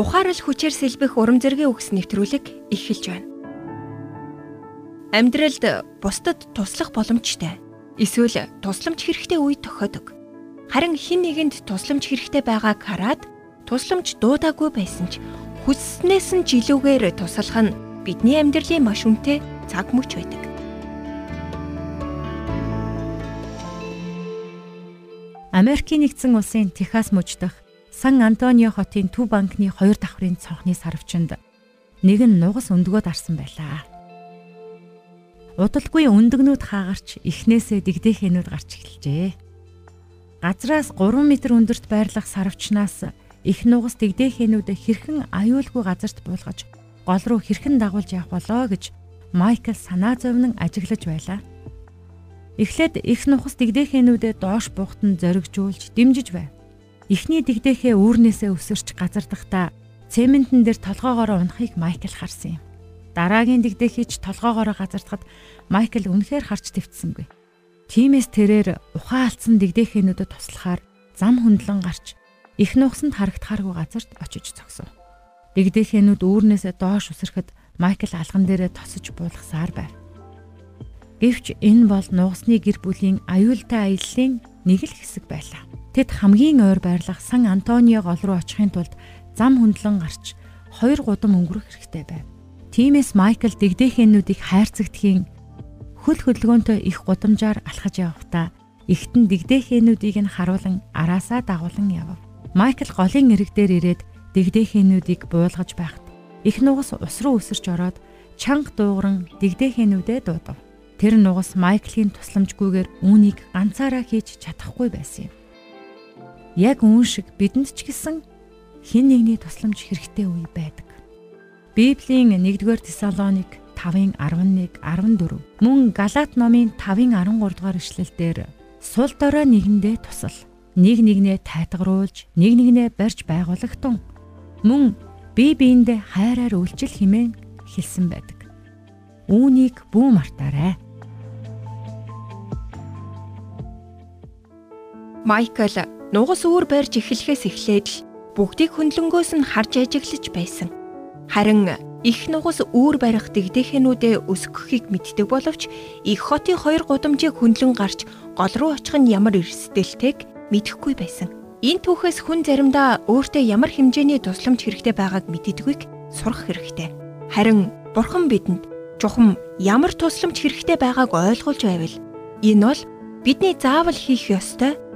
ухаарал хүчээр сэлбэх урам зэргийн үгс нэвтрүүлэг эхэлж байна. Амьдралд бусдад туслах боломжтой. Эсвэл тусламж хэрэгтэй үе тохиодог. Харин хин нэгэнд тусламж хэрэгтэй байгааг хараад тусламж дуудаагүй байсан ч хүсснээс нь жилүүгээр туслах нь бидний амьдралын маш үнэтэй цаг мөч байдаг. Америкийн нэгдсэн улсын Техас мужидх Сан Антонио хотын төв банкны хоёр давхрын цонхны сарвчанд нэг нь нугас өндгөө дарсан байлаа. Удалгүй өндөгнүүд хаагарч эхнээсээ дэгдэхэнүүд гарч эхэлжээ. Газраас 3 м өндөрт байрлах сарвчнаас их нугас дэгдэхэнүүд хэрхэн аюулгүй газарт буулгаж гол руу хэрхэн дагуулж явах болоо гэж Майкл санаа зовнон ажиглаж байлаа. Эхлээд их нухас дэгдэхэнүүдэд доош буухтан зоригжуулж дэмжиж байв. Эхний дэгдэхээ үүрнээсээ өсөрч газардахдаа цементэн дээр толгоогоор унахыг Майкл харсан юм. Дараагийн дэгдэхийч толгоогоор газардахад Майкл үнэхээр харж твцсэнгүй. Тимээс тэрээр ухаан алдсан дэгдэхэнүүдэд туслахаар зам хөндлөн гарч их нухсанд харагдахааргүй газарт очиж зогсов. Дэгдэхэнүүд үүрнээсээ доош үсрэхэд Майкл алган дээрээ тосож буулгасаар байв. Гэвч энэ бол нугасны гэр бүлийн аюултай аяллаа нэг л хэсэг байлаа. Тэд хамгийн ойр байрлах Сан Антонио гол руу очихын тулд зам хөндлөн гарч хоёр гудам өнгөрөх хэрэгтэй байв. Тимээс Майкл дэгдэхэнүүдийг хайрцагдхийн хөл хөдөлгөөнтэй их гудамжаар алхаж явахдаа ихтэн дэгдэхэнүүдийг нь харуулan араасаа дагуулan явв. Майкл голын ирэг дээр ирээд дэгдэхэнүүдийг буулгаж байхад их нугас ус руу өсөрч ороод чанга дуугран дэгдэхэнүүдээ дуудав. Тэр нугас Майклийн тусламжгүйгээр үүнийг ганцаараа хийж чадахгүй байсан юм. Яг үүн шиг бидэнд ч гэсэн хин нэгний тусламж хэрэгтэй үе байдаг. Библийн 1-р Тесалоник 5-ын 11, 14 мөн Галаат номын 5-ын 13 дугаар ишлэлдэр сул дорой нэгэндээ тусал нэг нэгнээ тайтгаруулж нэг нэгнээ барьж байгуулагтун мөн бие биендээ хайраар үйлчил химэн хэлсэн байдаг. Үүнийг бүү мартаарай. Майкл нугас үүр барьж эхлэхээс эхлээд л бүгдийг хөндлөнгөөс нь харж ажиглаж байсан. Харин их нугас үүр барих дэгдэхэнүүдээ өсгөхийг мэддэг боловч их хотын хоёр гудамжийг хөндлөн гарч гол руу очих нь ямар эрсдэлтэйг мэдэхгүй байсан. Энэ түүхээс хүн заримдаа өөртөө ямар хэмжээний тусламж хэрэгтэй байгааг мэддэггүйг сурах хэрэгтэй. Харин Бурхан бидэнд чухам ямар тусламж хэрэгтэй байгааг ойлгуулж байвал энэ бол бидний заавал хийх ёстой